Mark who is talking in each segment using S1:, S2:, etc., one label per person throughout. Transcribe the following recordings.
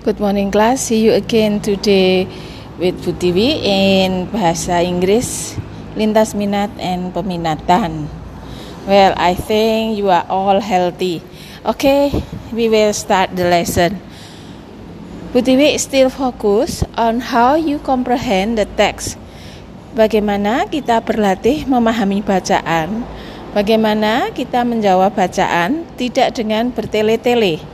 S1: Good morning class. See you again today with Butiwi in bahasa Inggris lintas minat and peminatan. Well, I think you are all healthy. Okay, we will start the lesson. Butiwi still focus on how you comprehend the text. Bagaimana kita berlatih memahami bacaan? Bagaimana kita menjawab bacaan tidak dengan bertele-tele?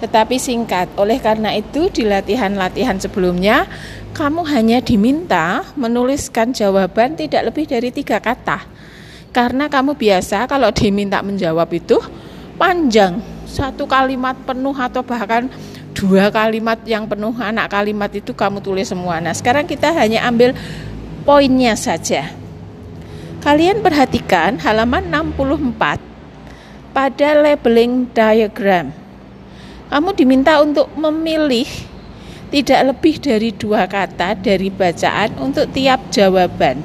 S1: Tetapi singkat. Oleh karena itu, di latihan-latihan sebelumnya, kamu hanya diminta menuliskan jawaban tidak lebih dari tiga kata. Karena kamu biasa kalau diminta menjawab itu panjang, satu kalimat penuh atau bahkan dua kalimat yang penuh anak kalimat itu kamu tulis semua. Nah, sekarang kita hanya ambil poinnya saja. Kalian perhatikan halaman 64 pada labeling diagram. Kamu diminta untuk memilih tidak lebih dari dua kata dari bacaan untuk tiap jawaban.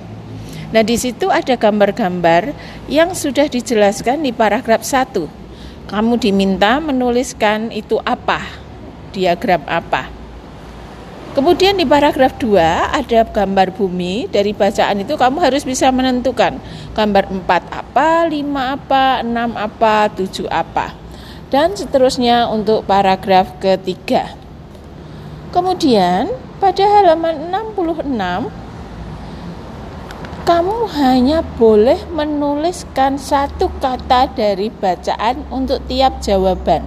S1: Nah, di situ ada gambar-gambar yang sudah dijelaskan di paragraf 1. Kamu diminta menuliskan itu apa, diagram apa. Kemudian di paragraf 2 ada gambar bumi, dari bacaan itu kamu harus bisa menentukan gambar 4 apa, 5 apa, 6 apa, 7 apa dan seterusnya untuk paragraf ketiga. Kemudian pada halaman 66 kamu hanya boleh menuliskan satu kata dari bacaan untuk tiap jawaban.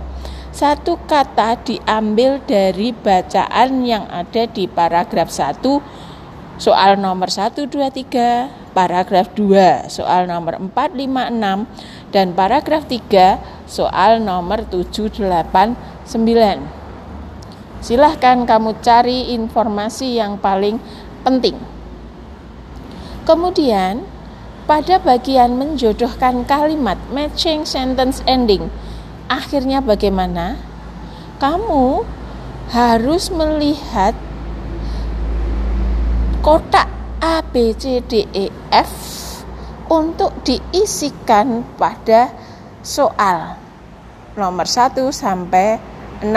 S1: Satu kata diambil dari bacaan yang ada di paragraf 1 soal nomor 1 2 3, paragraf 2 soal nomor 4 5 6 dan paragraf 3 soal nomor 789. Silahkan kamu cari informasi yang paling penting. Kemudian, pada bagian menjodohkan kalimat matching sentence ending, akhirnya bagaimana? Kamu harus melihat kotak A, B, C, D, E, F untuk diisikan pada soal nomor 1 sampai 6.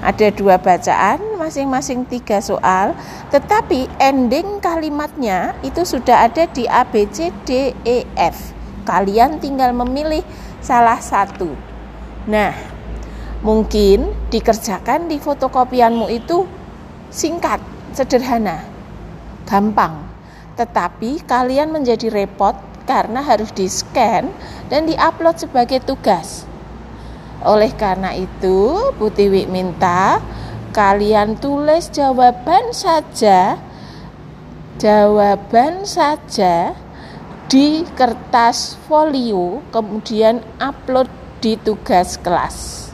S1: Ada dua bacaan, masing-masing tiga soal, tetapi ending kalimatnya itu sudah ada di A, B, C, D, E, F. Kalian tinggal memilih salah satu. Nah, mungkin dikerjakan di fotokopianmu itu singkat, sederhana, gampang tetapi kalian menjadi repot karena harus di-scan dan di-upload sebagai tugas. Oleh karena itu, Putiwi minta kalian tulis jawaban saja jawaban saja di kertas folio kemudian upload di tugas kelas.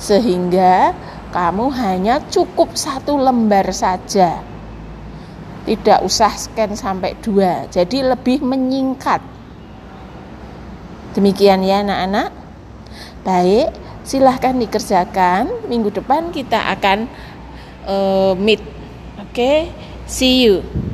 S1: Sehingga kamu hanya cukup satu lembar saja. Tidak usah scan sampai dua jadi lebih menyingkat demikian ya anak-anak. Baik silahkan dikerjakan. Minggu depan kita akan uh, meet. Oke okay? see you